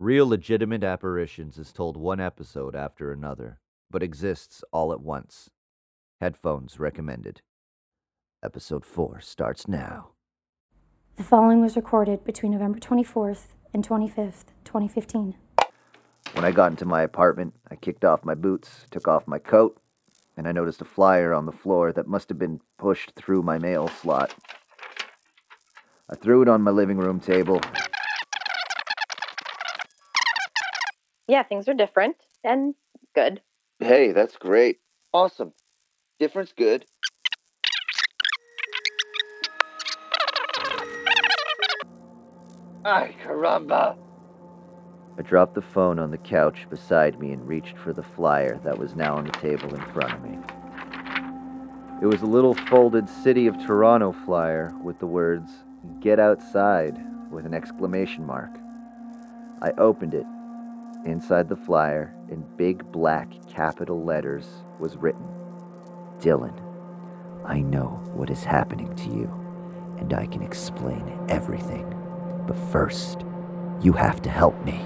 Real Legitimate Apparitions is told one episode after another, but exists all at once. Headphones recommended. Episode 4 starts now. The following was recorded between November 24th and 25th, 2015. When I got into my apartment, I kicked off my boots, took off my coat, and I noticed a flyer on the floor that must have been pushed through my mail slot. I threw it on my living room table. Yeah, things are different and good. Hey, that's great. Awesome. Difference good. Ay, caramba! I dropped the phone on the couch beside me and reached for the flyer that was now on the table in front of me. It was a little folded City of Toronto flyer with the words, Get outside, with an exclamation mark. I opened it. Inside the flyer, in big black capital letters, was written, Dylan, I know what is happening to you, and I can explain everything. But first, you have to help me.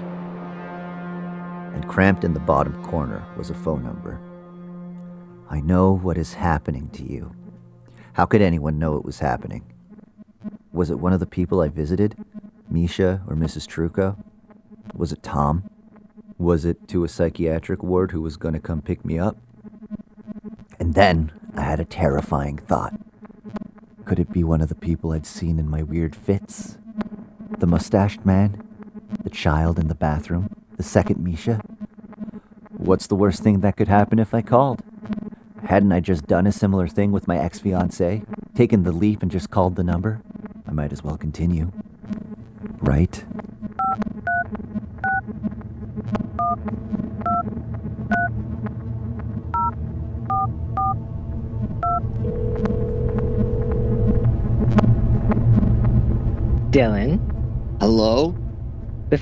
And cramped in the bottom corner was a phone number. I know what is happening to you. How could anyone know it was happening? Was it one of the people I visited? Misha or Mrs. Truco? Was it Tom? Was it to a psychiatric ward who was going to come pick me up? And then I had a terrifying thought. Could it be one of the people I'd seen in my weird fits? The mustached man? The child in the bathroom? The second Misha? What's the worst thing that could happen if I called? Hadn't I just done a similar thing with my ex fiancee? Taken the leap and just called the number? I might as well continue. Right?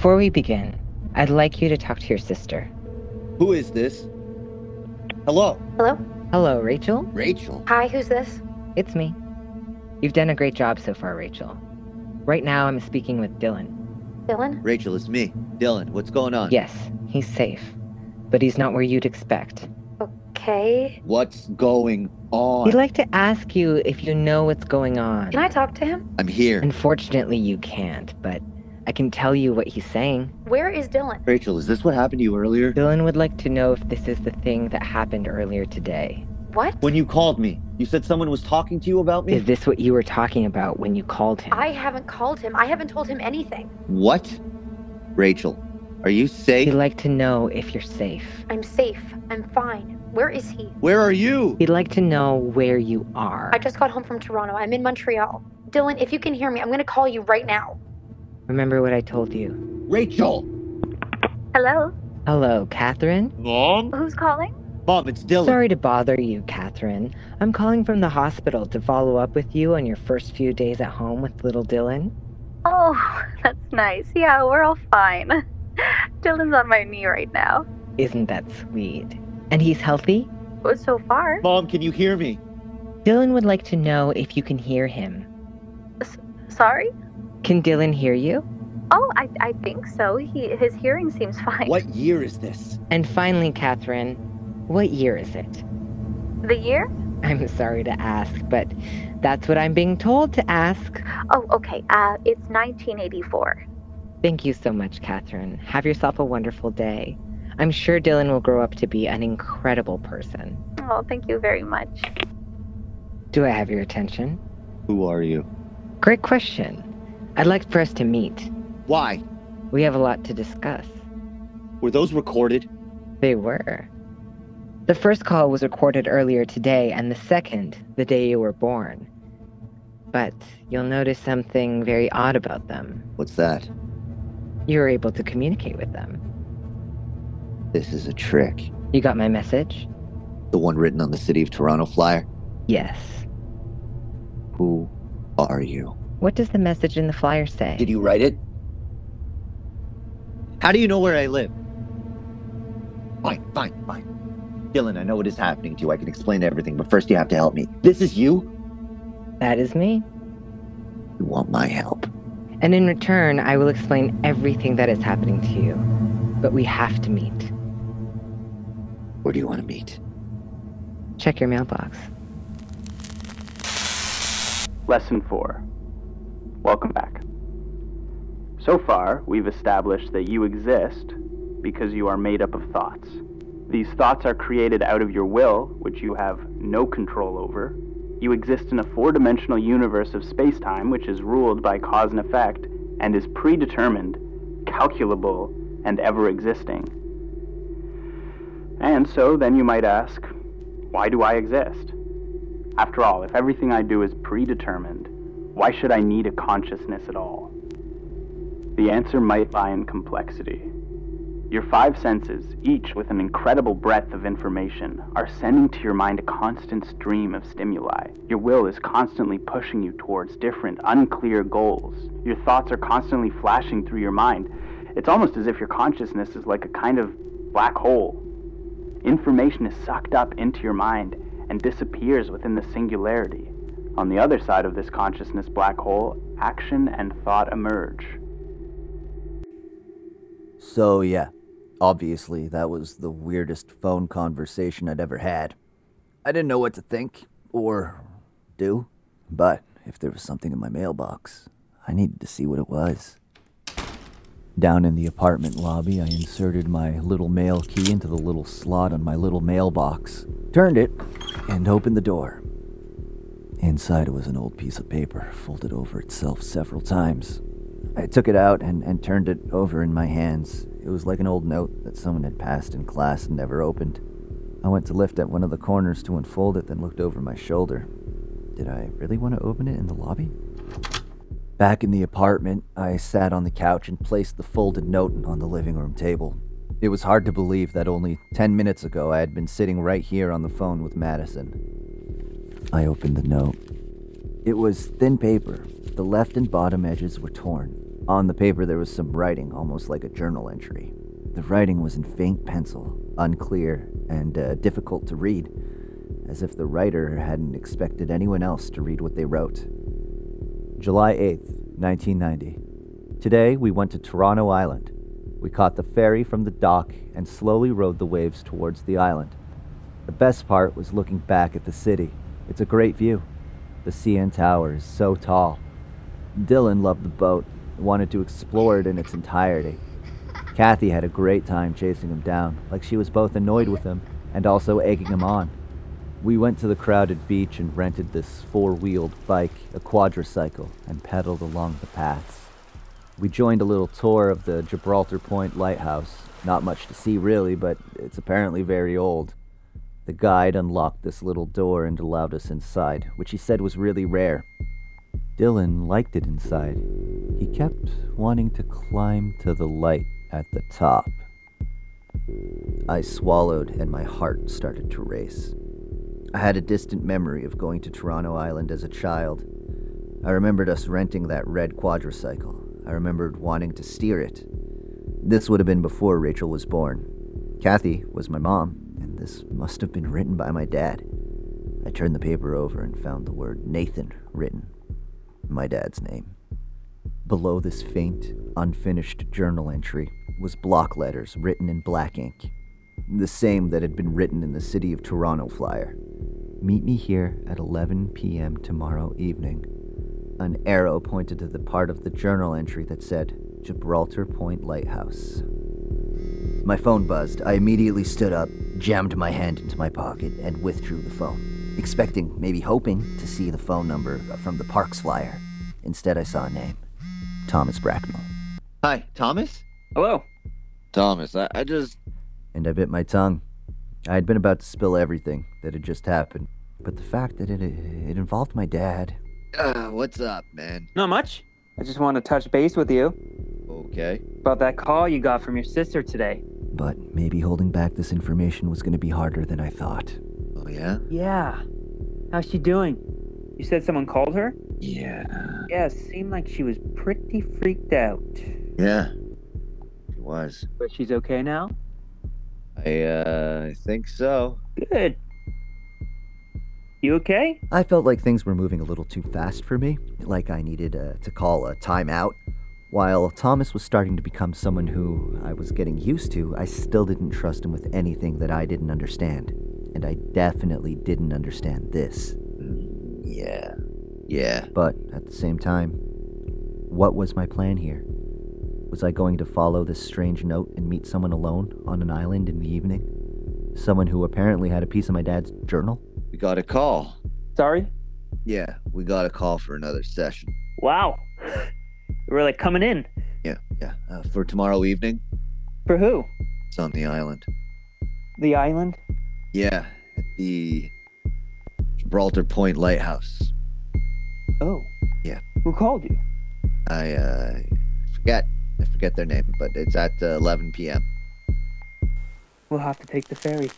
Before we begin, I'd like you to talk to your sister. Who is this? Hello? Hello? Hello, Rachel. Rachel? Hi, who's this? It's me. You've done a great job so far, Rachel. Right now, I'm speaking with Dylan. Dylan? Rachel, it's me. Dylan, what's going on? Yes, he's safe, but he's not where you'd expect. Okay. What's going on? He'd like to ask you if you know what's going on. Can I talk to him? I'm here. Unfortunately, you can't, but I can tell you what he's saying. Where is Dylan? Rachel, is this what happened to you earlier? Dylan would like to know if this is the thing that happened earlier today. What? When you called me, you said someone was talking to you about me? Is this what you were talking about when you called him? I haven't called him. I haven't told him anything. What? Rachel, are you safe? He'd like to know if you're safe. I'm safe. I'm fine. Where is he? Where are you? He'd like to know where you are. I just got home from Toronto. I'm in Montreal. Dylan, if you can hear me, I'm gonna call you right now. Remember what I told you. Rachel! Hello? Hello, Catherine. Mom? Who's calling? Mom, it's Dylan. Sorry to bother you, Catherine. I'm calling from the hospital to follow up with you on your first few days at home with little Dylan. Oh, that's nice. Yeah, we're all fine. Dylan's on my knee right now. Isn't that sweet? And he's healthy? Well, So far. Mom, can you hear me? Dylan would like to know if you can hear him. Sorry? Can Dylan hear you? Oh, I, I think so. He his hearing seems fine. What year is this? And finally, Catherine, what year is it? The year? I'm sorry to ask, but that's what I'm being told to ask. Oh, okay. Uh, it's 1984. Thank you so much, Catherine. Have yourself a wonderful day. I'm sure Dylan will grow up to be an incredible person. Oh, thank you very much. Do I have your attention? Who are you? Great question. I'd like for us to meet. Why? We have a lot to discuss. Were those recorded? They were. The first call was recorded earlier today, and the second, the day you were born. But you'll notice something very odd about them. What's that? You were able to communicate with them. This is a trick. You got my message? The one written on the City of Toronto flyer? Yes. Who are you? What does the message in the flyer say? Did you write it? How do you know where I live? Fine, fine, fine. Dylan, I know what is happening to you. I can explain everything, but first you have to help me. This is you? That is me. You want my help. And in return, I will explain everything that is happening to you. But we have to meet. Where do you want to meet? Check your mailbox. Lesson 4. Welcome back. So far, we've established that you exist because you are made up of thoughts. These thoughts are created out of your will, which you have no control over. You exist in a four dimensional universe of space time, which is ruled by cause and effect and is predetermined, calculable, and ever existing. And so then you might ask, why do I exist? After all, if everything I do is predetermined, why should I need a consciousness at all? The answer might lie in complexity. Your five senses, each with an incredible breadth of information, are sending to your mind a constant stream of stimuli. Your will is constantly pushing you towards different, unclear goals. Your thoughts are constantly flashing through your mind. It's almost as if your consciousness is like a kind of black hole. Information is sucked up into your mind and disappears within the singularity. On the other side of this consciousness black hole, action and thought emerge. So, yeah, obviously, that was the weirdest phone conversation I'd ever had. I didn't know what to think or do, but if there was something in my mailbox, I needed to see what it was. Down in the apartment lobby, I inserted my little mail key into the little slot on my little mailbox, turned it, and opened the door. Inside was an old piece of paper, folded over itself several times. I took it out and, and turned it over in my hands. It was like an old note that someone had passed in class and never opened. I went to lift at one of the corners to unfold it, then looked over my shoulder. Did I really want to open it in the lobby? Back in the apartment, I sat on the couch and placed the folded note on the living room table. It was hard to believe that only 10 minutes ago I had been sitting right here on the phone with Madison. I opened the note. It was thin paper. The left and bottom edges were torn. On the paper, there was some writing, almost like a journal entry. The writing was in faint pencil, unclear, and uh, difficult to read, as if the writer hadn't expected anyone else to read what they wrote. July 8th, 1990. Today, we went to Toronto Island. We caught the ferry from the dock and slowly rode the waves towards the island. The best part was looking back at the city. It's a great view. The CN Tower is so tall. Dylan loved the boat, wanted to explore it in its entirety. Kathy had a great time chasing him down, like she was both annoyed with him and also egging him on. We went to the crowded beach and rented this four wheeled bike, a quadricycle, and pedaled along the paths. We joined a little tour of the Gibraltar Point Lighthouse. Not much to see, really, but it's apparently very old. The guide unlocked this little door and allowed us inside, which he said was really rare. Dylan liked it inside. He kept wanting to climb to the light at the top. I swallowed and my heart started to race. I had a distant memory of going to Toronto Island as a child. I remembered us renting that red quadricycle. I remembered wanting to steer it. This would have been before Rachel was born. Kathy was my mom, this must have been written by my dad. I turned the paper over and found the word Nathan written. My dad's name. Below this faint, unfinished journal entry was block letters written in black ink, the same that had been written in the City of Toronto flyer. Meet me here at 11 p.m. tomorrow evening. An arrow pointed to the part of the journal entry that said Gibraltar Point Lighthouse. My phone buzzed. I immediately stood up, jammed my hand into my pocket, and withdrew the phone, expecting, maybe hoping, to see the phone number from the Parks flyer. Instead, I saw a name Thomas Bracknell. Hi, Thomas? Hello. Thomas, I, I just. And I bit my tongue. I had been about to spill everything that had just happened, but the fact that it, it involved my dad. Uh, what's up, man? Not much. I just want to touch base with you Okay. about that call you got from your sister today. But maybe holding back this information was going to be harder than I thought. Oh, yeah? Yeah. How's she doing? You said someone called her? Yeah. Yeah, seemed like she was pretty freaked out. Yeah. She was. But she's okay now? I, uh, I think so. Good. You okay? I felt like things were moving a little too fast for me, like I needed uh, to call a timeout. While Thomas was starting to become someone who I was getting used to, I still didn't trust him with anything that I didn't understand. And I definitely didn't understand this. Yeah. Yeah. But at the same time, what was my plan here? Was I going to follow this strange note and meet someone alone on an island in the evening? Someone who apparently had a piece of my dad's journal? We got a call. Sorry? Yeah, we got a call for another session. Wow. We're like coming in. Yeah, yeah. Uh, for tomorrow evening, For who? it's on the island. The island? Yeah, at the Gibraltar Point Lighthouse. Oh. Yeah. Who called you? I uh forget I forget their name, but it's at uh, 11 p.m. We'll have to take the ferry.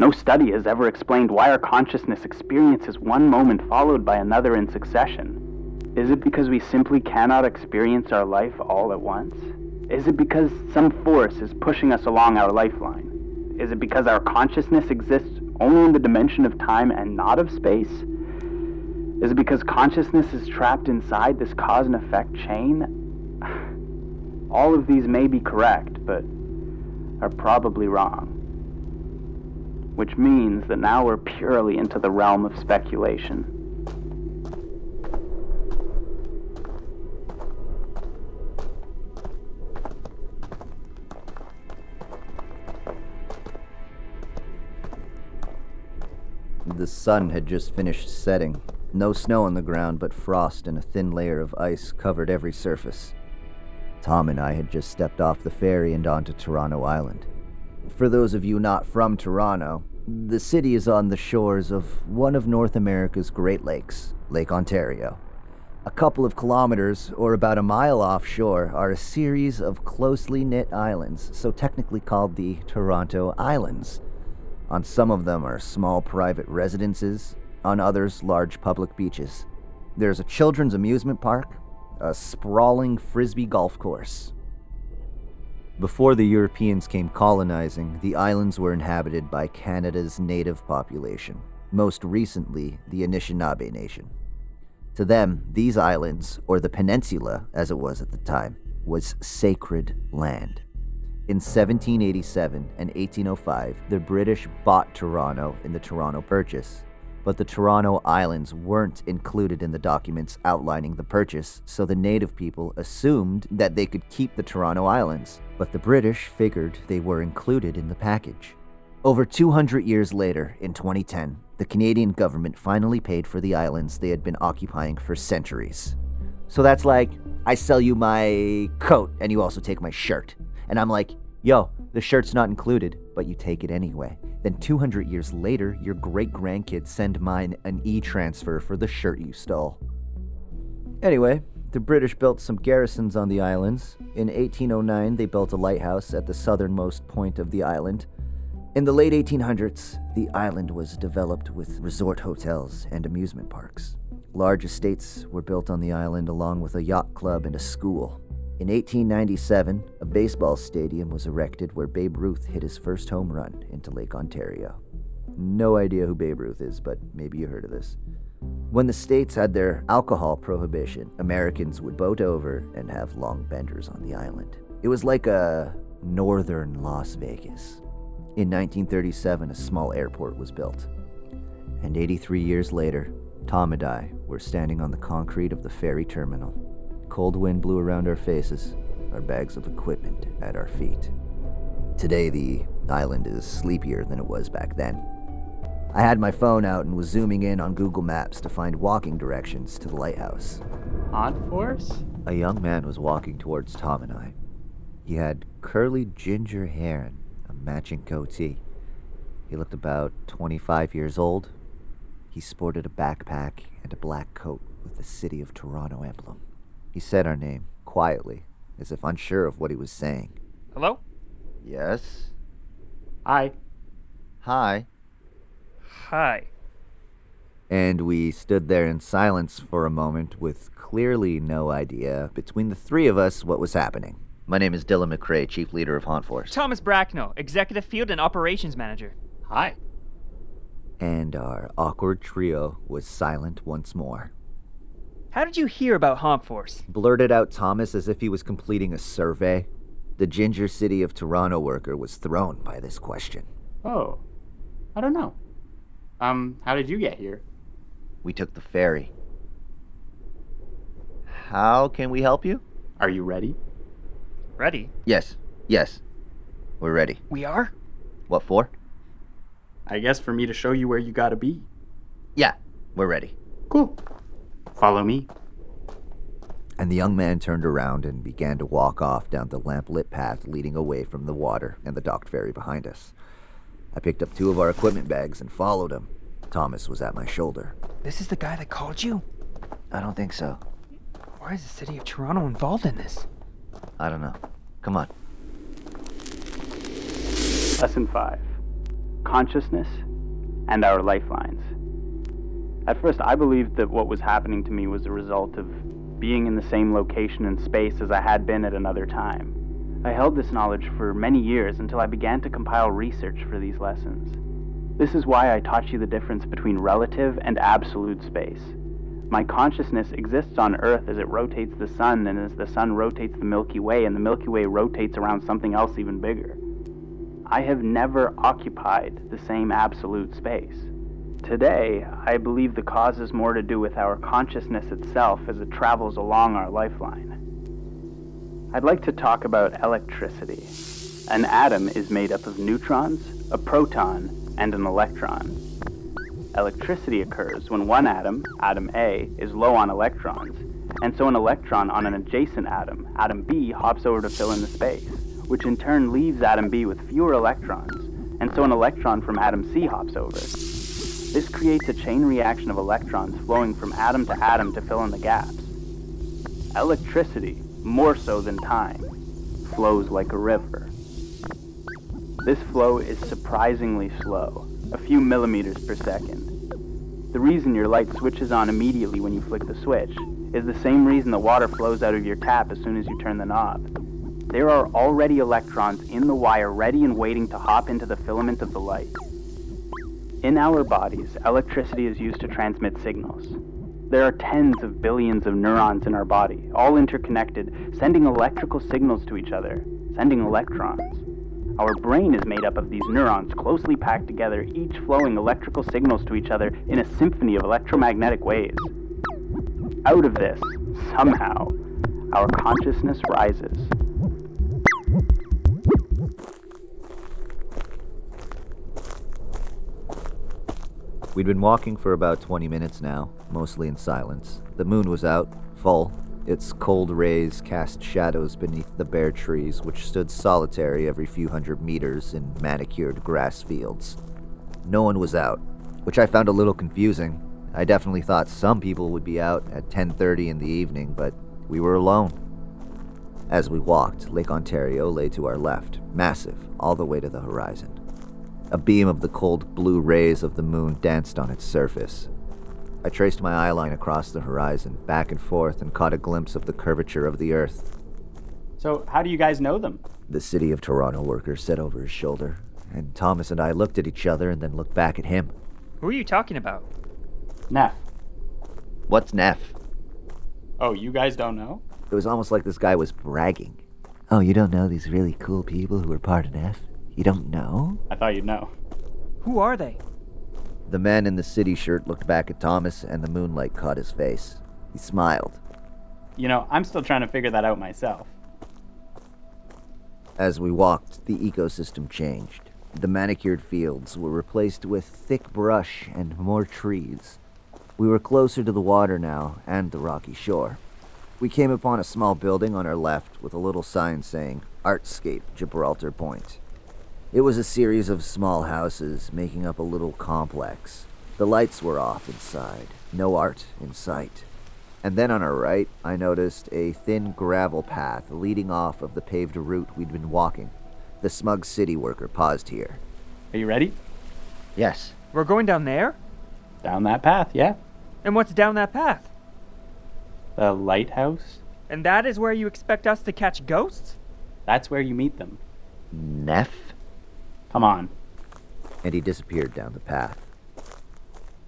No study has ever explained why our consciousness experiences one moment followed by another in succession. Is it because we simply cannot experience our life all at once? Is it because some force is pushing us along our lifeline? Is it because our consciousness exists only in the dimension of time and not of space? Is it because consciousness is trapped inside this cause and effect chain? All of these may be correct, but are probably wrong. Which means that now we're purely into the realm of speculation. The sun had just finished setting. No snow on the ground, but frost and a thin layer of ice covered every surface. Tom and I had just stepped off the ferry and onto Toronto Island. For those of you not from Toronto, the city is on the shores of one of North America's Great Lakes, Lake Ontario. A couple of kilometers, or about a mile offshore, are a series of closely knit islands, so technically called the Toronto Islands. On some of them are small private residences, on others, large public beaches. There's a children's amusement park, a sprawling frisbee golf course. Before the Europeans came colonizing, the islands were inhabited by Canada's native population, most recently, the Anishinaabe Nation. To them, these islands, or the peninsula as it was at the time, was sacred land. In 1787 and 1805, the British bought Toronto in the Toronto Purchase, but the Toronto Islands weren't included in the documents outlining the purchase, so the native people assumed that they could keep the Toronto Islands, but the British figured they were included in the package. Over 200 years later, in 2010, the Canadian government finally paid for the islands they had been occupying for centuries. So that's like, I sell you my coat and you also take my shirt. And I'm like, yo, the shirt's not included, but you take it anyway. Then 200 years later, your great grandkids send mine an e transfer for the shirt you stole. Anyway, the British built some garrisons on the islands. In 1809, they built a lighthouse at the southernmost point of the island. In the late 1800s, the island was developed with resort hotels and amusement parks. Large estates were built on the island along with a yacht club and a school. In 1897, a baseball stadium was erected where Babe Ruth hit his first home run into Lake Ontario. No idea who Babe Ruth is, but maybe you heard of this. When the states had their alcohol prohibition, Americans would boat over and have long benders on the island. It was like a northern Las Vegas. In 1937, a small airport was built. And 83 years later, Tom and I were standing on the concrete of the ferry terminal. Cold wind blew around our faces, our bags of equipment at our feet. Today, the island is sleepier than it was back then. I had my phone out and was zooming in on Google Maps to find walking directions to the lighthouse. Haunt Force? A young man was walking towards Tom and I. He had curly ginger hair and a matching goatee. He looked about 25 years old. He sported a backpack and a black coat with the City of Toronto emblem. He said our name, quietly, as if unsure of what he was saying. Hello? Yes? Hi. Hi. Hi. And we stood there in silence for a moment with clearly no idea between the three of us what was happening. My name is Dylan McRae, Chief Leader of Haunt Force. Thomas Bracknell, Executive Field and Operations Manager. Hi. And our awkward trio was silent once more. How did you hear about Haunt Force? Blurted out Thomas as if he was completing a survey. The Ginger City of Toronto worker was thrown by this question. Oh, I don't know. Um, how did you get here? We took the ferry. How can we help you? Are you ready? Ready? Yes, yes. We're ready. We are? What for? I guess for me to show you where you gotta be. Yeah, we're ready. Cool. Follow me. And the young man turned around and began to walk off down the lamplit path leading away from the water and the docked ferry behind us. I picked up two of our equipment bags and followed him. Thomas was at my shoulder. This is the guy that called you? I don't think so. Why is the city of Toronto involved in this? I don't know. Come on. Lesson 5 Consciousness and Our Lifelines. At first, I believed that what was happening to me was a result of being in the same location and space as I had been at another time. I held this knowledge for many years until I began to compile research for these lessons. This is why I taught you the difference between relative and absolute space. My consciousness exists on Earth as it rotates the sun, and as the sun rotates the Milky Way, and the Milky Way rotates around something else even bigger. I have never occupied the same absolute space. Today, I believe the cause is more to do with our consciousness itself as it travels along our lifeline. I'd like to talk about electricity. An atom is made up of neutrons, a proton, and an electron. Electricity occurs when one atom, atom A, is low on electrons, and so an electron on an adjacent atom, atom B, hops over to fill in the space, which in turn leaves atom B with fewer electrons, and so an electron from atom C hops over. This creates a chain reaction of electrons flowing from atom to atom to fill in the gaps. Electricity, more so than time, flows like a river. This flow is surprisingly slow, a few millimeters per second. The reason your light switches on immediately when you flick the switch is the same reason the water flows out of your tap as soon as you turn the knob. There are already electrons in the wire ready and waiting to hop into the filament of the light. In our bodies, electricity is used to transmit signals. There are tens of billions of neurons in our body, all interconnected, sending electrical signals to each other, sending electrons. Our brain is made up of these neurons closely packed together, each flowing electrical signals to each other in a symphony of electromagnetic waves. Out of this, somehow, our consciousness rises. We'd been walking for about 20 minutes now, mostly in silence. The moon was out, full. Its cold rays cast shadows beneath the bare trees, which stood solitary every few hundred meters in manicured grass fields. No one was out, which I found a little confusing. I definitely thought some people would be out at 10:30 in the evening, but we were alone. As we walked, Lake Ontario lay to our left, massive, all the way to the horizon. A beam of the cold blue rays of the moon danced on its surface. I traced my eyeline across the horizon, back and forth, and caught a glimpse of the curvature of the earth. So, how do you guys know them? The City of Toronto worker said over his shoulder, and Thomas and I looked at each other and then looked back at him. Who are you talking about? Neff. What's Neff? Oh, you guys don't know? It was almost like this guy was bragging. Oh, you don't know these really cool people who are part of Neff? You don't know? I thought you'd know. Who are they? The man in the city shirt looked back at Thomas, and the moonlight caught his face. He smiled. You know, I'm still trying to figure that out myself. As we walked, the ecosystem changed. The manicured fields were replaced with thick brush and more trees. We were closer to the water now and the rocky shore. We came upon a small building on our left with a little sign saying Artscape Gibraltar Point. It was a series of small houses making up a little complex. The lights were off inside, no art in sight. And then on our right, I noticed a thin gravel path leading off of the paved route we'd been walking. The smug city worker paused here. Are you ready? Yes. We're going down there? Down that path, yeah. And what's down that path? The lighthouse? And that is where you expect us to catch ghosts? That's where you meet them. Neff? Come on. And he disappeared down the path.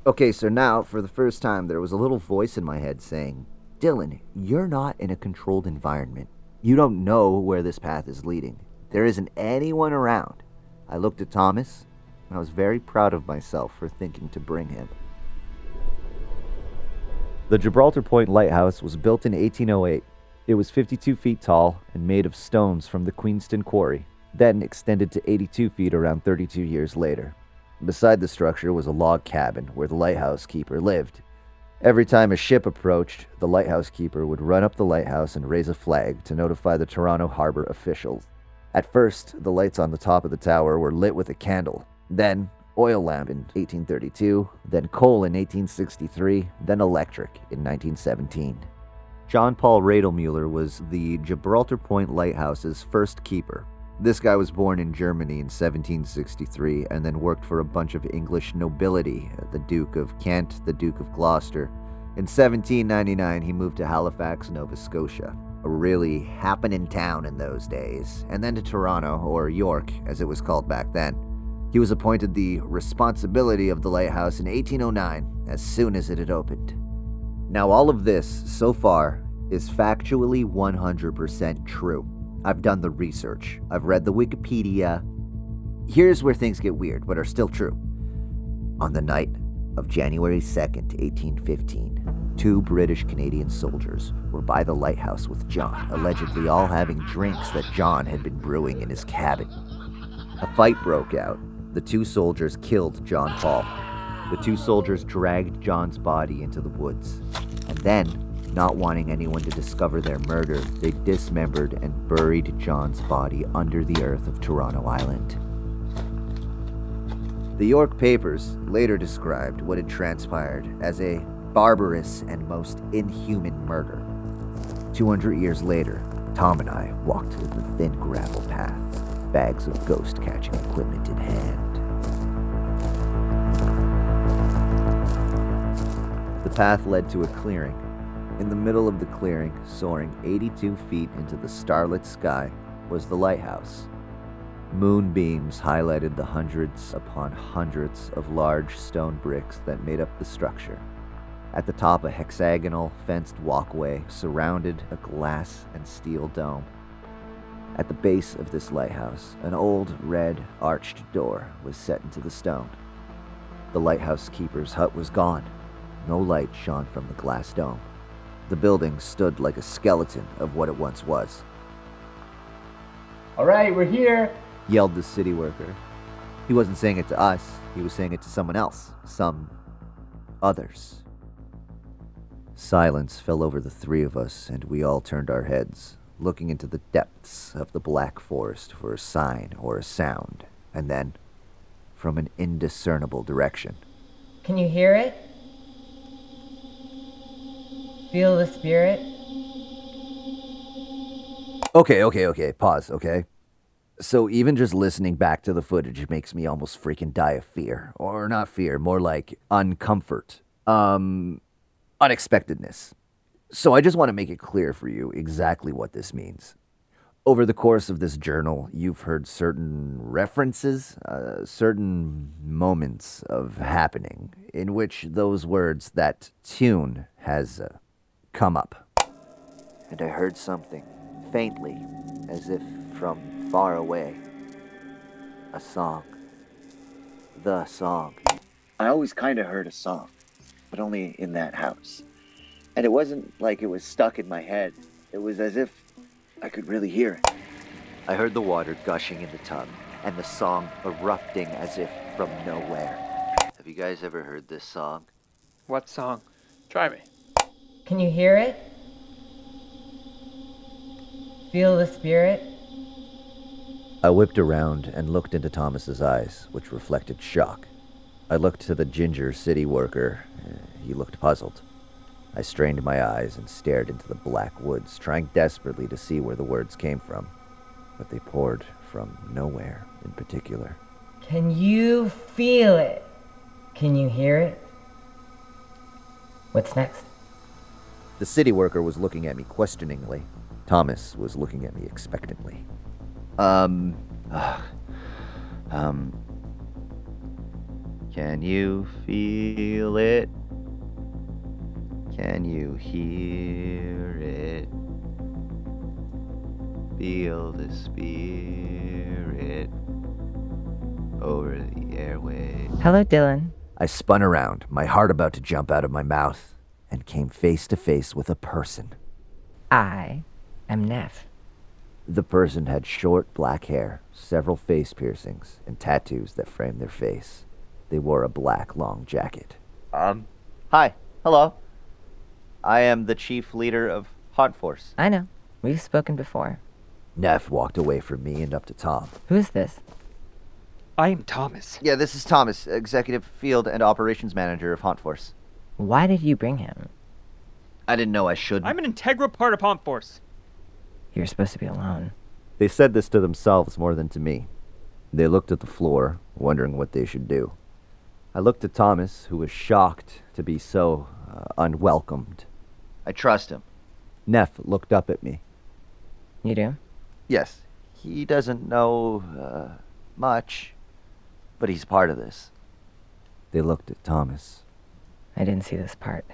Okay, so now, for the first time, there was a little voice in my head saying, Dylan, you're not in a controlled environment. You don't know where this path is leading. There isn't anyone around. I looked at Thomas, and I was very proud of myself for thinking to bring him. The Gibraltar Point Lighthouse was built in 1808. It was 52 feet tall and made of stones from the Queenston Quarry, then extended to 82 feet around 32 years later. Beside the structure was a log cabin where the lighthouse keeper lived. Every time a ship approached, the lighthouse keeper would run up the lighthouse and raise a flag to notify the Toronto harbor officials. At first, the lights on the top of the tower were lit with a candle. Then, oil lamp in 1832, then coal in 1863, then electric in 1917. John Paul Radelmuller was the Gibraltar Point Lighthouse's first keeper. This guy was born in Germany in 1763 and then worked for a bunch of English nobility, the Duke of Kent, the Duke of Gloucester. In 1799, he moved to Halifax, Nova Scotia, a really happening town in those days, and then to Toronto, or York as it was called back then. He was appointed the responsibility of the lighthouse in 1809 as soon as it had opened. Now, all of this, so far, is factually 100% true. I've done the research, I've read the Wikipedia. Here's where things get weird, but are still true. On the night of January 2nd, 1815, two British Canadian soldiers were by the lighthouse with John, allegedly all having drinks that John had been brewing in his cabin. A fight broke out. The two soldiers killed John Paul. The two soldiers dragged John's body into the woods. And then, not wanting anyone to discover their murder, they dismembered and buried John's body under the earth of Toronto Island. The York papers later described what had transpired as a barbarous and most inhuman murder. 200 years later, Tom and I walked the thin gravel path, bags of ghost catching equipment in hand. The path led to a clearing. In the middle of the clearing, soaring 82 feet into the starlit sky, was the lighthouse. Moonbeams highlighted the hundreds upon hundreds of large stone bricks that made up the structure. At the top, a hexagonal fenced walkway surrounded a glass and steel dome. At the base of this lighthouse, an old red arched door was set into the stone. The lighthouse keeper's hut was gone. No light shone from the glass dome. The building stood like a skeleton of what it once was. All right, we're here. Yelled the city worker. He wasn't saying it to us, he was saying it to someone else. Some others. Silence fell over the three of us, and we all turned our heads, looking into the depths of the black forest for a sign or a sound, and then, from an indiscernible direction, Can you hear it? Feel the spirit? Okay, okay, okay. Pause, okay? So even just listening back to the footage makes me almost freaking die of fear. Or not fear, more like uncomfort. Um unexpectedness. So I just want to make it clear for you exactly what this means. Over the course of this journal, you've heard certain references, uh, certain moments of happening in which those words, that tune, has uh, come up. And I heard something, faintly, as if from far away. A song. The song. I always kind of heard a song, but only in that house. And it wasn't like it was stuck in my head. It was as if I could really hear it. I heard the water gushing in the tub, and the song erupting as if from nowhere. Have you guys ever heard this song? What song? Try me. Can you hear it? Feel the spirit? I whipped around and looked into Thomas's eyes, which reflected shock. I looked to the ginger city worker. He looked puzzled. I strained my eyes and stared into the black woods, trying desperately to see where the words came from. But they poured from nowhere in particular. Can you feel it? Can you hear it? What's next? The city worker was looking at me questioningly. Thomas was looking at me expectantly. Um, ugh, um, Can you feel it? Can you hear it? Feel the spirit over the airwaves. Hello, Dylan. I spun around, my heart about to jump out of my mouth, and came face to face with a person. I am Neff. The person had short black hair, several face piercings, and tattoos that framed their face. They wore a black long jacket. Um, hi. Hello. I am the chief leader of Haunt Force. I know. We've spoken before. Neff walked away from me and up to Tom. Who is this? I am Thomas. Yeah, this is Thomas, Executive Field and Operations Manager of Haunt Force. Why did you bring him? I didn't know I should. I'm an integral part of Haunt Force. You're supposed to be alone. They said this to themselves more than to me. They looked at the floor, wondering what they should do. I looked at Thomas, who was shocked to be so uh, unwelcomed. I trust him. Neff looked up at me. You do? Yes, he doesn't know uh, much, but he's part of this. They looked at Thomas, I didn't see this part.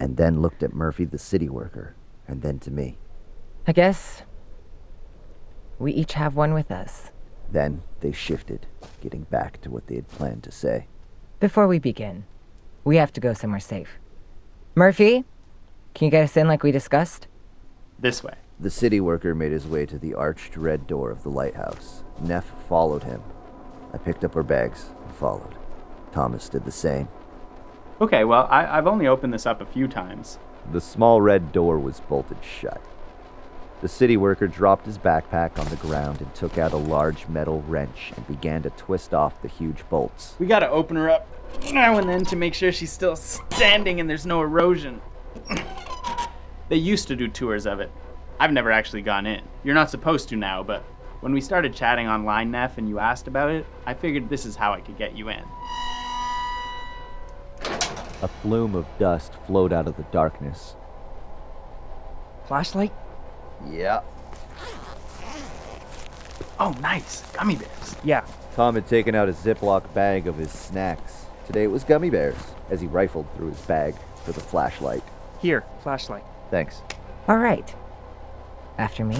and then looked at Murphy, the city worker, and then to me. I guess we each have one with us. Then they shifted, getting back to what they had planned to say. Before we begin, we have to go somewhere safe. Murphy, can you get us in like we discussed? This way. The city worker made his way to the arched red door of the lighthouse. Neff followed him. I picked up our bags and followed. Thomas did the same. Okay, well, I, I've only opened this up a few times. The small red door was bolted shut. The city worker dropped his backpack on the ground and took out a large metal wrench and began to twist off the huge bolts. We gotta open her up now and then to make sure she's still standing and there's no erosion. they used to do tours of it. I've never actually gone in. You're not supposed to now, but when we started chatting online, Neff, and you asked about it, I figured this is how I could get you in. A plume of dust flowed out of the darkness. Flashlight? Yeah. Oh, nice. Gummy bears. Yeah. Tom had taken out a Ziploc bag of his snacks. Today it was gummy bears, as he rifled through his bag for the flashlight. Here, flashlight. Thanks. All right. After me?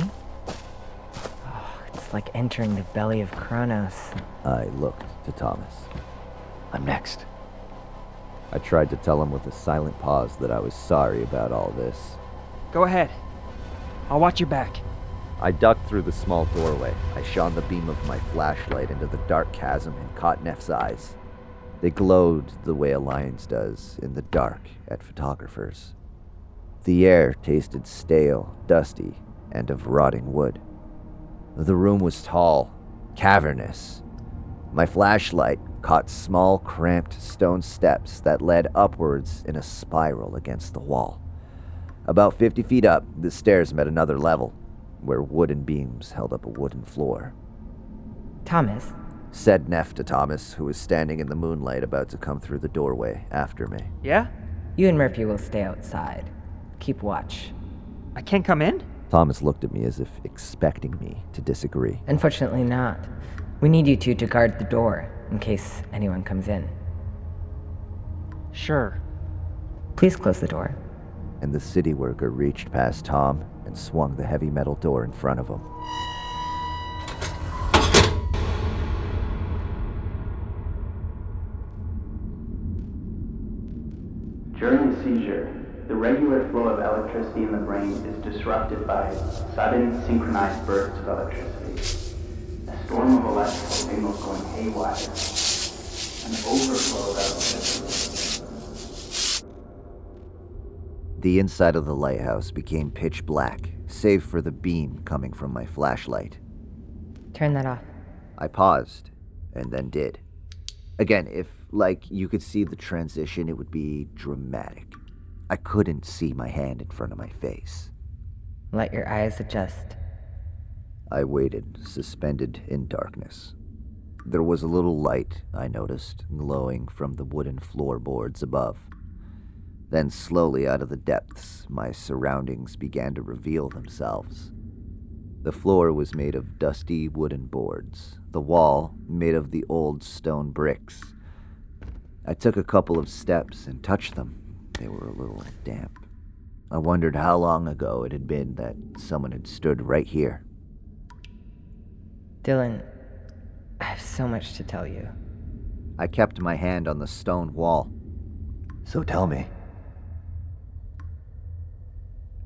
Oh, it's like entering the belly of Kronos. I looked to Thomas. I'm next. I tried to tell him with a silent pause that I was sorry about all this. Go ahead. I'll watch your back. I ducked through the small doorway. I shone the beam of my flashlight into the dark chasm and caught Neff's eyes. They glowed the way a lion's does in the dark at photographers. The air tasted stale, dusty, and of rotting wood. The room was tall, cavernous. My flashlight caught small, cramped stone steps that led upwards in a spiral against the wall. About 50 feet up, the stairs met another level, where wooden beams held up a wooden floor. Thomas, Said Neff to Thomas, who was standing in the moonlight about to come through the doorway after me. Yeah? you and Murphy will stay outside. Keep watch. I can't come in? Thomas looked at me as if expecting me to disagree. Unfortunately, not. We need you two to guard the door in case anyone comes in. Sure. Please close the door. And the city worker reached past Tom and swung the heavy metal door in front of him. During a seizure, the regular flow of electricity in the brain is disrupted by sudden synchronized bursts of electricity, a storm of electrical signals going haywire, an overflow of electricity. The inside of the lighthouse became pitch black, save for the beam coming from my flashlight. Turn that off. I paused, and then did. Again, if, like, you could see the transition, it would be dramatic. I couldn't see my hand in front of my face. Let your eyes adjust. I waited, suspended in darkness. There was a little light, I noticed, glowing from the wooden floorboards above. Then, slowly out of the depths, my surroundings began to reveal themselves. The floor was made of dusty wooden boards, the wall made of the old stone bricks. I took a couple of steps and touched them. They were a little damp. I wondered how long ago it had been that someone had stood right here. Dylan, I have so much to tell you. I kept my hand on the stone wall. So tell me.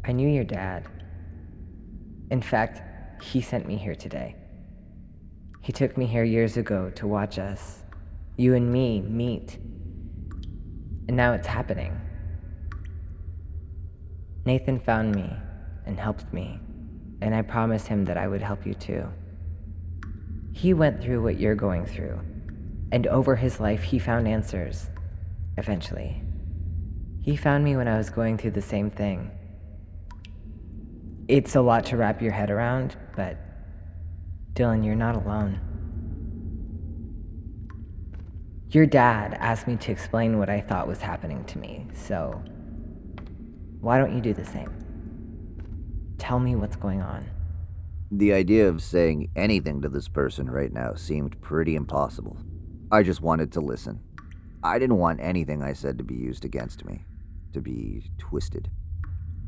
I knew your dad. In fact, he sent me here today. He took me here years ago to watch us, you and me, meet. And now it's happening. Nathan found me and helped me, and I promised him that I would help you too. He went through what you're going through, and over his life, he found answers. Eventually. He found me when I was going through the same thing. It's a lot to wrap your head around, but Dylan, you're not alone. Your dad asked me to explain what I thought was happening to me, so why don't you do the same? Tell me what's going on. The idea of saying anything to this person right now seemed pretty impossible. I just wanted to listen. I didn't want anything I said to be used against me, to be twisted.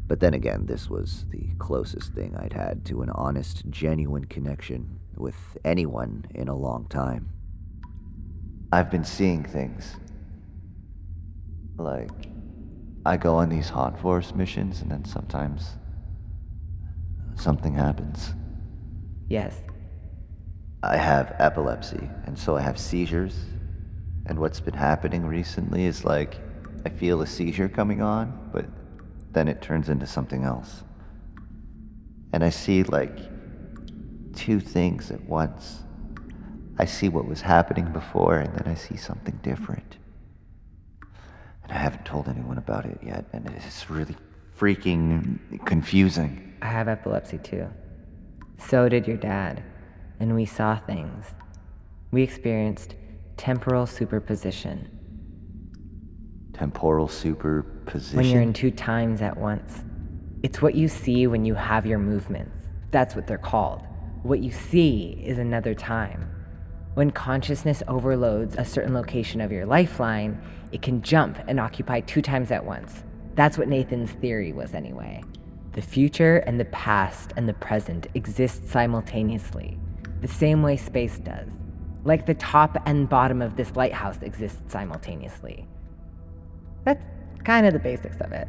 But then again, this was the closest thing I'd had to an honest, genuine connection with anyone in a long time. I've been seeing things. Like, I go on these Haunt Force missions, and then sometimes something happens. Yes. I have epilepsy, and so I have seizures. And what's been happening recently is like, I feel a seizure coming on, but then it turns into something else. And I see like two things at once. I see what was happening before, and then I see something different. And I haven't told anyone about it yet, and it's really freaking confusing. I have epilepsy too. So did your dad, and we saw things. We experienced temporal superposition. Temporal superposition? When you're in two times at once. It's what you see when you have your movements. That's what they're called. What you see is another time. When consciousness overloads a certain location of your lifeline, it can jump and occupy two times at once. That's what Nathan's theory was, anyway. The future and the past and the present exist simultaneously, the same way space does. Like the top and bottom of this lighthouse exist simultaneously. That's kind of the basics of it.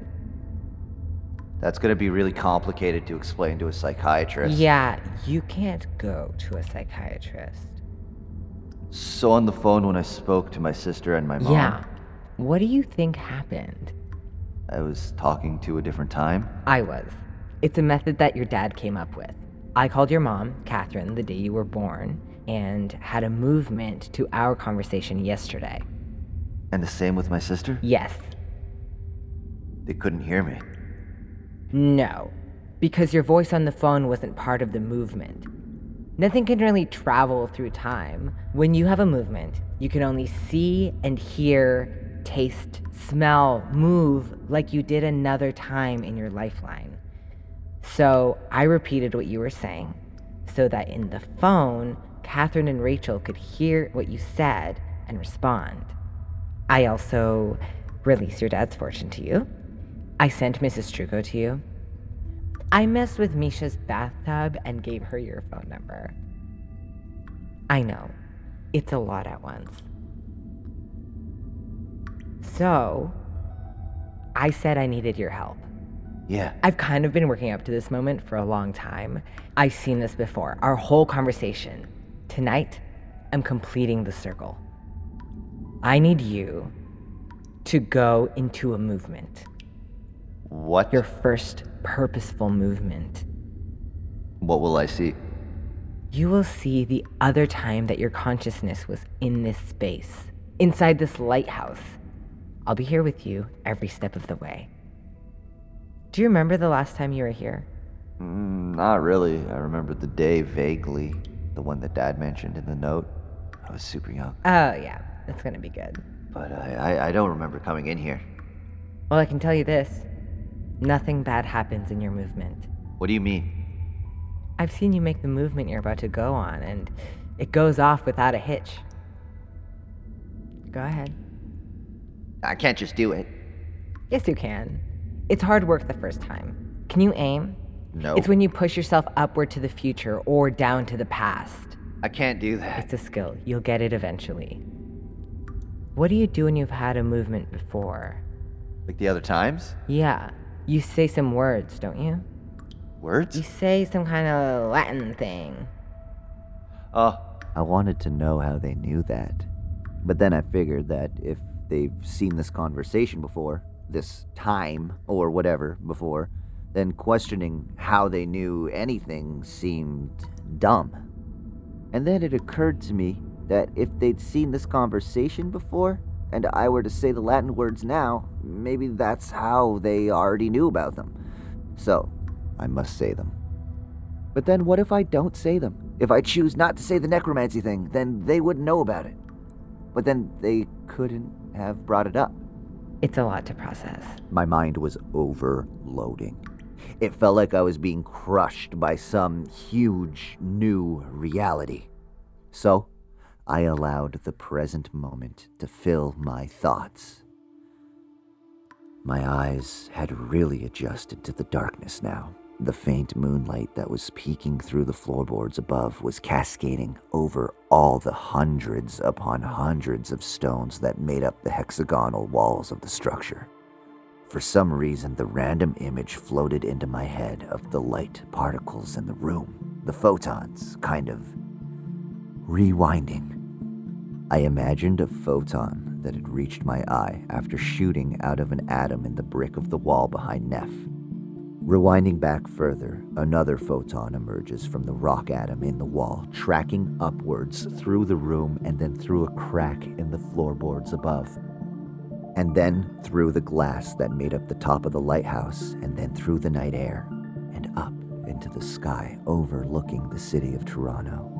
That's gonna be really complicated to explain to a psychiatrist. Yeah, you can't go to a psychiatrist. So on the phone when I spoke to my sister and my mom. Yeah. What do you think happened? I was talking to a different time. I was. It's a method that your dad came up with. I called your mom, Catherine, the day you were born, and had a movement to our conversation yesterday. And the same with my sister? Yes. They couldn't hear me. No, because your voice on the phone wasn't part of the movement. Nothing can really travel through time. When you have a movement, you can only see and hear, taste, smell, move like you did another time in your lifeline. So I repeated what you were saying so that in the phone, Catherine and Rachel could hear what you said and respond. I also released your dad's fortune to you. I sent Mrs. Truco to you. I messed with Misha's bathtub and gave her your phone number. I know, it's a lot at once. So, I said I needed your help. Yeah. I've kind of been working up to this moment for a long time. I've seen this before, our whole conversation. Tonight, I'm completing the circle. I need you to go into a movement. What? Your first purposeful movement. What will I see? You will see the other time that your consciousness was in this space, inside this lighthouse. I'll be here with you every step of the way. Do you remember the last time you were here? Mm, not really. I remember the day vaguely. The one that Dad mentioned in the note. I was super young. Oh, yeah. That's gonna be good. But I, I, I don't remember coming in here. Well, I can tell you this nothing bad happens in your movement. What do you mean? I've seen you make the movement you're about to go on, and it goes off without a hitch. Go ahead. I can't just do it. Yes, you can. It's hard work the first time. Can you aim? No. It's when you push yourself upward to the future or down to the past. I can't do that. It's a skill. You'll get it eventually. What do you do when you've had a movement before? Like the other times? Yeah, you say some words, don't you? Words? You say some kind of Latin thing. Oh, I wanted to know how they knew that. But then I figured that if they've seen this conversation before, this time or whatever before, then questioning how they knew anything seemed dumb. And then it occurred to me that if they'd seen this conversation before, and I were to say the Latin words now, maybe that's how they already knew about them. So, I must say them. But then what if I don't say them? If I choose not to say the necromancy thing, then they wouldn't know about it. But then they couldn't have brought it up. It's a lot to process. My mind was overloading. It felt like I was being crushed by some huge new reality. So, I allowed the present moment to fill my thoughts. My eyes had really adjusted to the darkness now. The faint moonlight that was peeking through the floorboards above was cascading over all the hundreds upon hundreds of stones that made up the hexagonal walls of the structure. For some reason, the random image floated into my head of the light particles in the room, the photons, kind of rewinding. I imagined a photon that had reached my eye after shooting out of an atom in the brick of the wall behind Neff. Rewinding back further, another photon emerges from the rock atom in the wall, tracking upwards through the room and then through a crack in the floorboards above. And then through the glass that made up the top of the lighthouse, and then through the night air, and up into the sky overlooking the city of Toronto.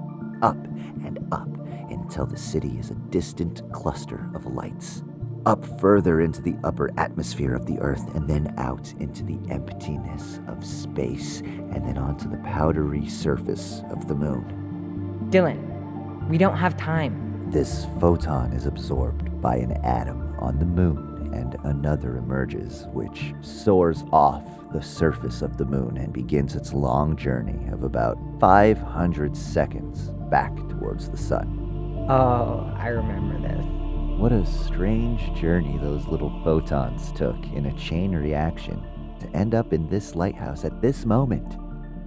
Up and up until the city is a distant cluster of lights up further into the upper atmosphere of the Earth, and then out into the emptiness of space, and then onto the powdery surface of the moon. Dylan, we don't have time. This photon is absorbed by an atom on the moon, and another emerges, which soars off the surface of the moon and begins its long journey of about 500 seconds back towards the sun. Oh, I remember this. What a strange journey those little photons took in a chain reaction to end up in this lighthouse at this moment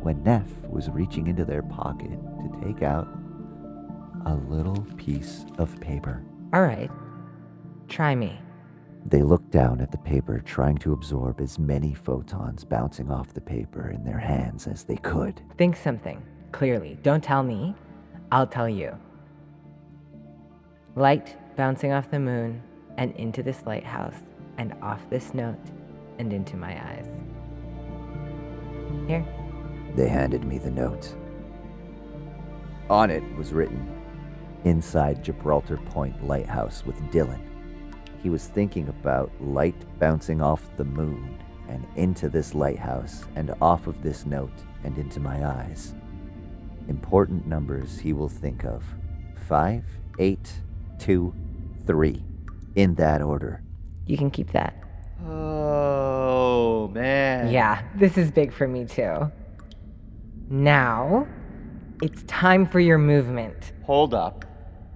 when Neff was reaching into their pocket to take out a little piece of paper. All right, try me. They looked down at the paper, trying to absorb as many photons bouncing off the paper in their hands as they could. Think something clearly. Don't tell me, I'll tell you. Light bouncing off the moon and into this lighthouse and off this note and into my eyes. Here. They handed me the note. On it was written, Inside Gibraltar Point Lighthouse with Dylan. He was thinking about light bouncing off the moon and into this lighthouse and off of this note and into my eyes. Important numbers he will think of five, eight, two, three. In that order. You can keep that. Oh, man. Yeah, this is big for me too. Now, it's time for your movement. Hold up.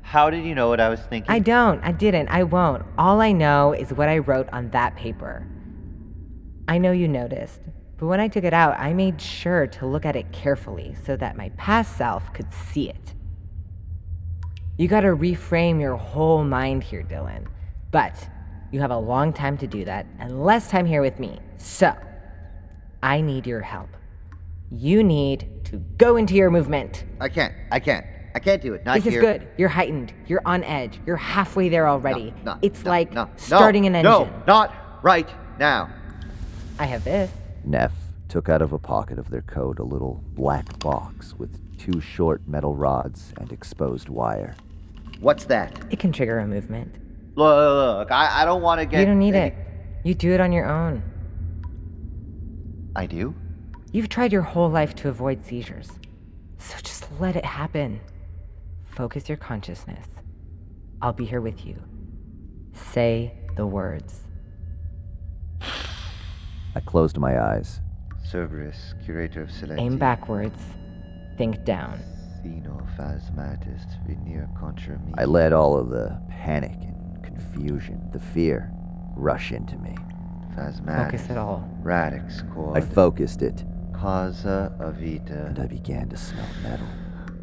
How did you know what I was thinking? I don't. I didn't. I won't. All I know is what I wrote on that paper. I know you noticed, but when I took it out, I made sure to look at it carefully so that my past self could see it. You gotta reframe your whole mind here, Dylan. But you have a long time to do that and less time here with me. So, I need your help. You need to go into your movement. I can't. I can't. I can't do it. Not this here. is good. You're heightened. You're on edge. You're halfway there already. No, no, it's no, like no, starting an engine. No, not right now. I have this. Neff took out of a pocket of their coat a little black box with two short metal rods and exposed wire. What's that? It can trigger a movement. Look, look I, I don't want to get. you don't need any- it. You do it on your own. I do? You've tried your whole life to avoid seizures. So just let it happen. Focus your consciousness. I'll be here with you. Say the words. I closed my eyes. Cerberus, curator of Seleti. Aim backwards. Think down. Phenophasmatis venir contra me. I let all of the panic and confusion, the fear, rush into me. Phasmatis. Focus it all. Radix quod. I focused it, Causa avita. and I began to smell metal.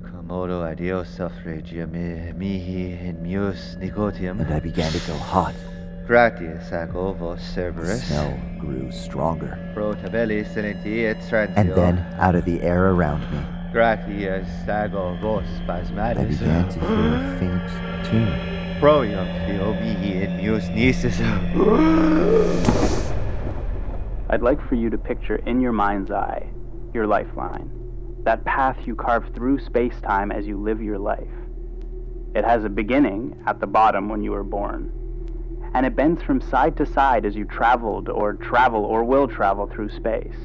Commodo adiosa regia mi- mihi in meus nicotium. And I began to go hot. Gratias ac ovo The Cerberus. smell grew stronger. Pro tabelli silenti et transio. And then, out of the air around me, Gratias ac ovo I began to hear a faint tune. Proium theo mihi in meus nisus. I'd like for you to picture in your mind's eye your lifeline, that path you carve through space time as you live your life. It has a beginning at the bottom when you were born, and it bends from side to side as you traveled or travel or will travel through space.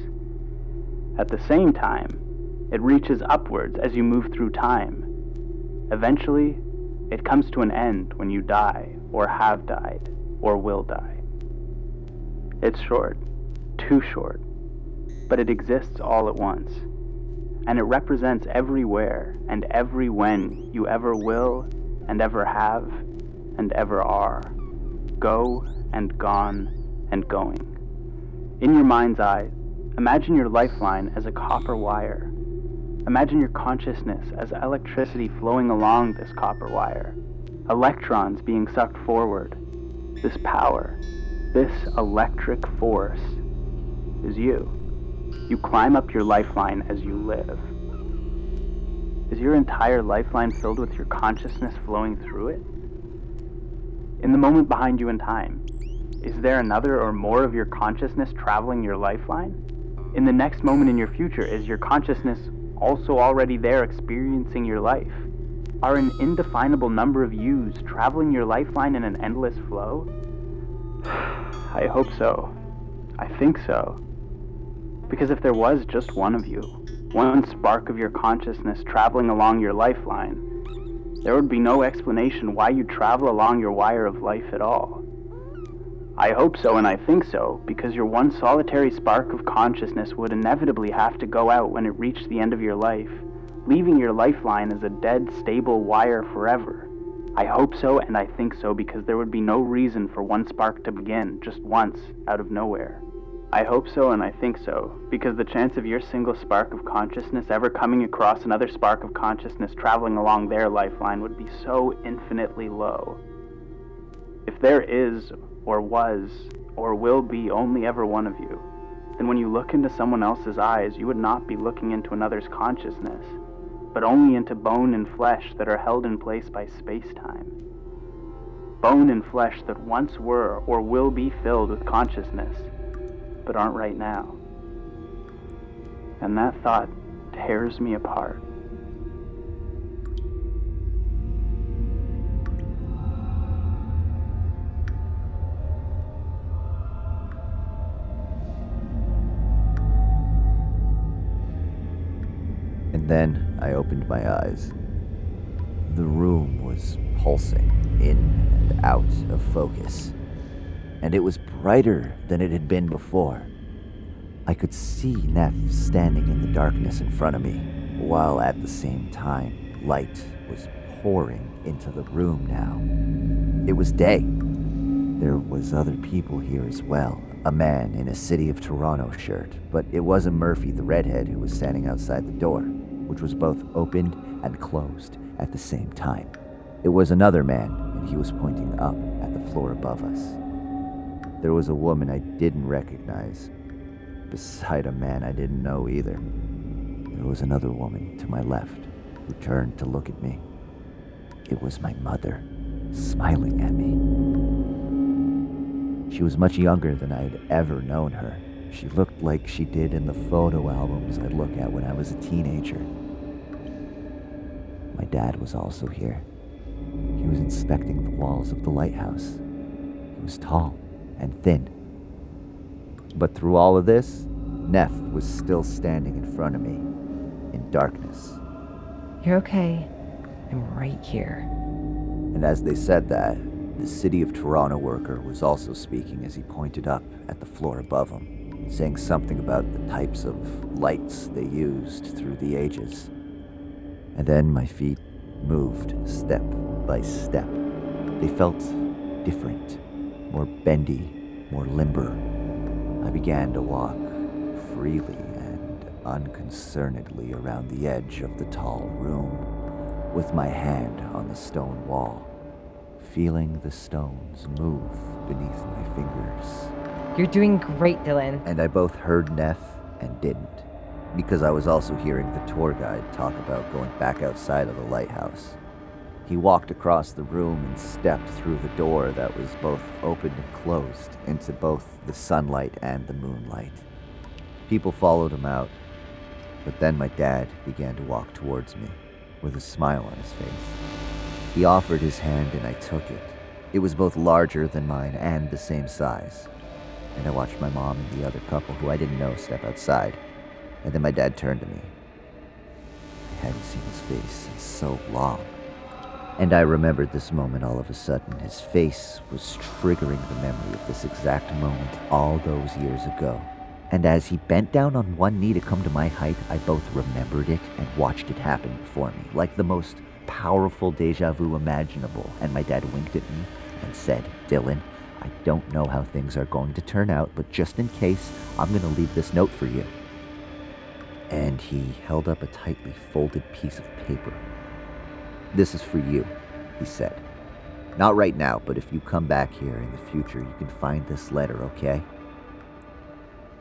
At the same time, it reaches upwards as you move through time. Eventually, it comes to an end when you die, or have died, or will die. It's short, too short, but it exists all at once. And it represents everywhere and every when you ever will and ever have and ever are. Go and gone and going. In your mind's eye, imagine your lifeline as a copper wire. Imagine your consciousness as electricity flowing along this copper wire, electrons being sucked forward. This power, this electric force, is you. You climb up your lifeline as you live. Is your entire lifeline filled with your consciousness flowing through it? In the moment behind you in time, is there another or more of your consciousness traveling your lifeline? In the next moment in your future, is your consciousness also already there experiencing your life? Are an indefinable number of yous traveling your lifeline in an endless flow? I hope so. I think so. Because if there was just one of you, one spark of your consciousness traveling along your lifeline, there would be no explanation why you travel along your wire of life at all. I hope so and I think so, because your one solitary spark of consciousness would inevitably have to go out when it reached the end of your life, leaving your lifeline as a dead, stable wire forever. I hope so and I think so because there would be no reason for one spark to begin just once out of nowhere. I hope so and I think so because the chance of your single spark of consciousness ever coming across another spark of consciousness traveling along their lifeline would be so infinitely low. If there is, or was, or will be only ever one of you, then when you look into someone else's eyes, you would not be looking into another's consciousness, but only into bone and flesh that are held in place by space time. Bone and flesh that once were or will be filled with consciousness, but aren't right now. And that thought tears me apart. Then I opened my eyes. The room was pulsing in and out of focus, and it was brighter than it had been before. I could see Neff standing in the darkness in front of me, while at the same time, light was pouring into the room now. It was day. There was other people here as well. A man in a City of Toronto shirt, but it wasn't Murphy the redhead who was standing outside the door, which was both opened and closed at the same time. It was another man, and he was pointing up at the floor above us. There was a woman I didn't recognize, beside a man I didn't know either. There was another woman to my left who turned to look at me. It was my mother, smiling at me. She was much younger than I'd ever known her. She looked like she did in the photo albums I'd look at when I was a teenager. My dad was also here. He was inspecting the walls of the lighthouse. He was tall and thin. But through all of this, Neff was still standing in front of me, in darkness. You're okay. I'm right here. And as they said that, The City of Toronto worker was also speaking as he pointed up at the floor above him, saying something about the types of lights they used through the ages. And then my feet moved step by step. They felt different, more bendy, more limber. I began to walk freely and unconcernedly around the edge of the tall room, with my hand on the stone wall, feeling the stones move beneath my fingers. You're doing great, Dylan. And I both heard Neff and didn't, because I was also hearing the tour guide talk about going back outside of the lighthouse. He walked across the room and stepped through the door that was both open and closed into both the sunlight and the moonlight. People followed him out, but then my dad began to walk towards me with a smile on his face. He offered his hand and I took it. It was both larger than mine and the same size. And I watched my mom and the other couple who I didn't know step outside. And then my dad turned to me. I hadn't seen his face in so long. And I remembered this moment all of a sudden. His face was triggering the memory of this exact moment all those years ago. And as he bent down on one knee to come to my height, I both remembered it and watched it happen before me, like the most powerful deja vu imaginable. And my dad winked at me and said, Dylan, I don't know how things are going to turn out, but just in case, I'm going to leave this note for you. And he held up a tightly folded piece of paper. This is for you, he said. Not right now, but if you come back here in the future, you can find this letter, okay?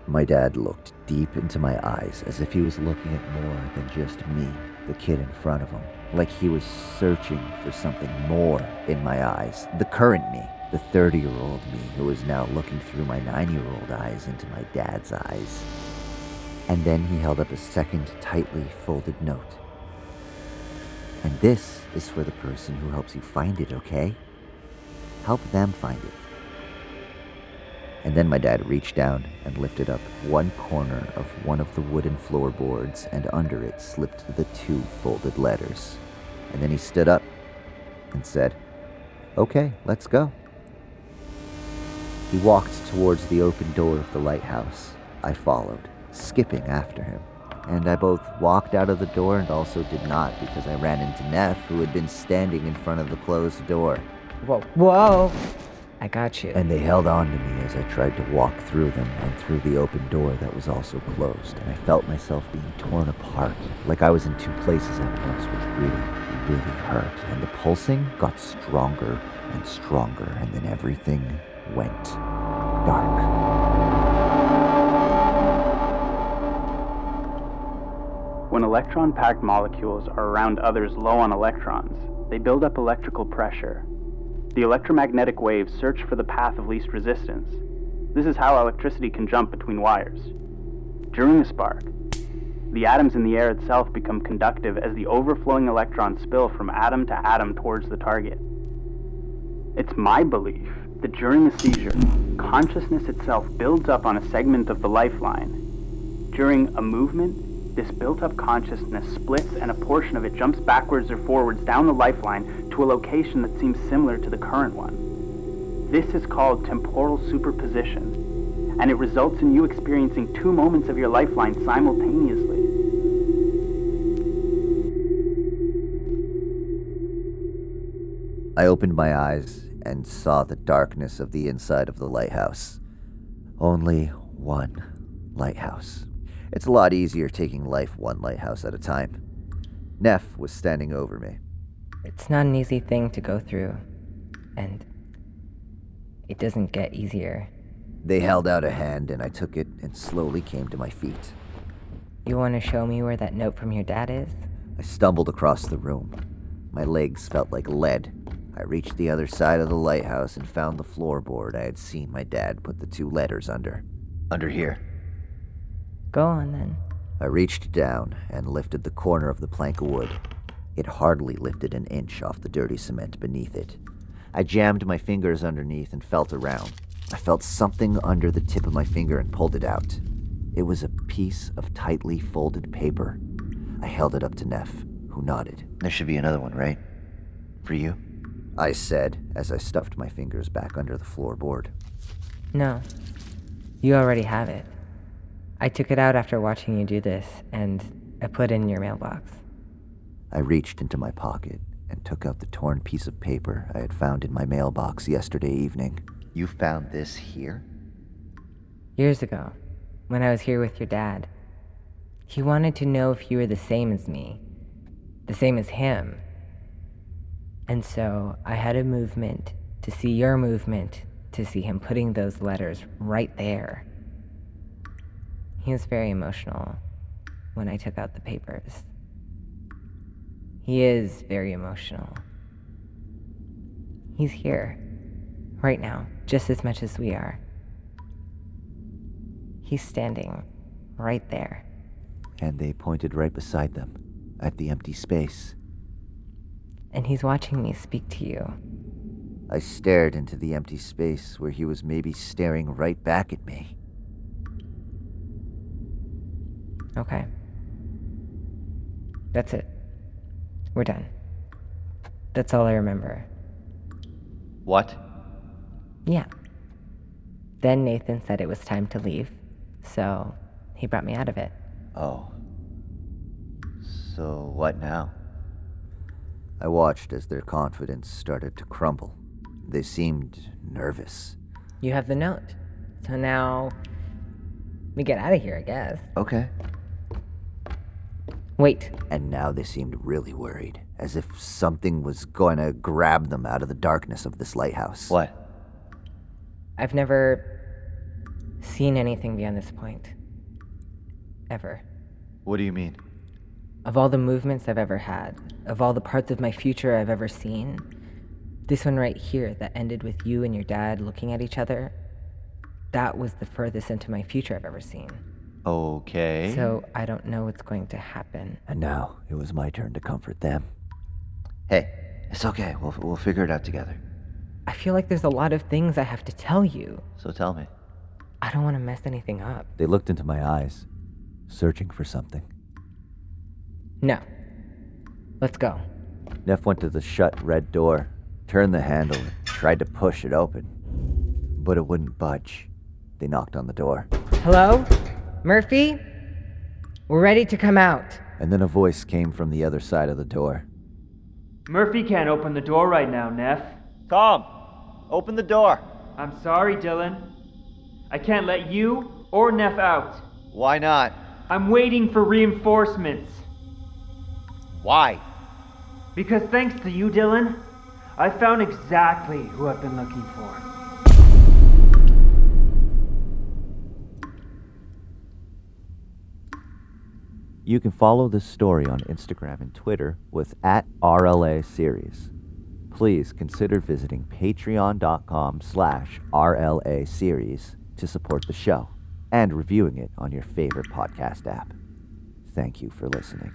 My dad looked deep into my eyes as if he was looking at more than just me, the kid in front of him. Like he was searching for something more in my eyes. The current me, the 30 year old me who was now looking through my 9 year old eyes into my dad's eyes. And then he held up a second tightly folded note. And this is for the person who helps you find it, okay? Help them find it. And then my dad reached down and lifted up one corner of one of the wooden floorboards, and under it slipped the two folded letters. And then he stood up and said, Okay, let's go. He walked towards the open door of the lighthouse. I followed, skipping after him. And I both walked out of the door and also did not because I ran into Neff, who had been standing in front of the closed door. Whoa, whoa! I got you. And they held on to me as I tried to walk through them and through the open door that was also closed. And I felt myself being torn apart, like I was in two places at once, which really, really hurt. And the pulsing got stronger and stronger, and then everything went dark. When electron packed molecules are around others low on electrons, they build up electrical pressure. The electromagnetic waves search for the path of least resistance. This is how electricity can jump between wires. During a spark, the atoms in the air itself become conductive as the overflowing electrons spill from atom to atom towards the target. It's my belief that during a seizure, consciousness itself builds up on a segment of the lifeline. During a movement, this built up consciousness splits and a portion of it jumps backwards or forwards down the lifeline to a location that seems similar to the current one. This is called temporal superposition, and it results in you experiencing two moments of your lifeline simultaneously. I opened my eyes and saw the darkness of the inside of the lighthouse. Only one lighthouse. It's a lot easier taking life one lighthouse at a time. Neff was standing over me. It's not an easy thing to go through, and it doesn't get easier. They held out a hand and I took it and slowly came to my feet. You want to show me where that note from your dad is? I stumbled across the room. My legs felt like lead. I reached the other side of the lighthouse and found the floorboard I had seen my dad put the two letters under. Under here. Go on then. I reached down and lifted the corner of the plank of wood. It hardly lifted an inch off the dirty cement beneath it. I jammed my fingers underneath and felt around. I felt something under the tip of my finger and pulled it out. It was a piece of tightly folded paper. I held it up to Neff, who nodded. There should be another one, right? For you? I said as I stuffed my fingers back under the floorboard. No. You already have it. I took it out after watching you do this, and I put it in your mailbox. I reached into my pocket and took out the torn piece of paper I had found in my mailbox yesterday evening. You found this here? Years ago, when I was here with your dad, he wanted to know if you were the same as me, the same as him. And so I had a movement to see your movement, to see him putting those letters right there. He was very emotional when I took out the papers. He is very emotional. He's here, right now, just as much as we are. He's standing right there. And they pointed right beside them, at the empty space. And he's watching me speak to you. I stared into the empty space where he was maybe staring right back at me. Okay. That's it. We're done. That's all I remember. What? Yeah. Then Nathan said it was time to leave, so he brought me out of it. Oh. So what now? I watched as their confidence started to crumble. They seemed nervous. You have the note. So now we get out of here, I guess. Okay. Wait. And now they seemed really worried, as if something was going to grab them out of the darkness of this lighthouse. What? I've never seen anything beyond this point. Ever. What do you mean? Of all the movements I've ever had, of all the parts of my future I've ever seen, this one right here that ended with you and your dad looking at each other, that was the furthest into my future I've ever seen. Okay. So I don't know what's going to happen. And now it was my turn to comfort them. Hey, it's okay. We'll, we'll figure it out together. I feel like there's a lot of things I have to tell you. So tell me. I don't want to mess anything up. They looked into my eyes, searching for something. No. Let's go. Neff went to the shut red door, turned the handle, and tried to push it open. But it wouldn't budge. They knocked on the door. Hello? Murphy? We're ready to come out. And then a voice came from the other side of the door. Murphy can't open the door right now, Neff. Tom, open the door. I'm sorry, Dylan. I can't let you or Neff out. Why not? I'm waiting for reinforcements. Why? Because thanks to you, Dylan, I found exactly who I've been looking for. You can follow this story on Instagram and Twitter with at RLA Series. Please consider visiting patreon.com slash RLA Series to support the show and reviewing it on your favorite podcast app. Thank you for listening.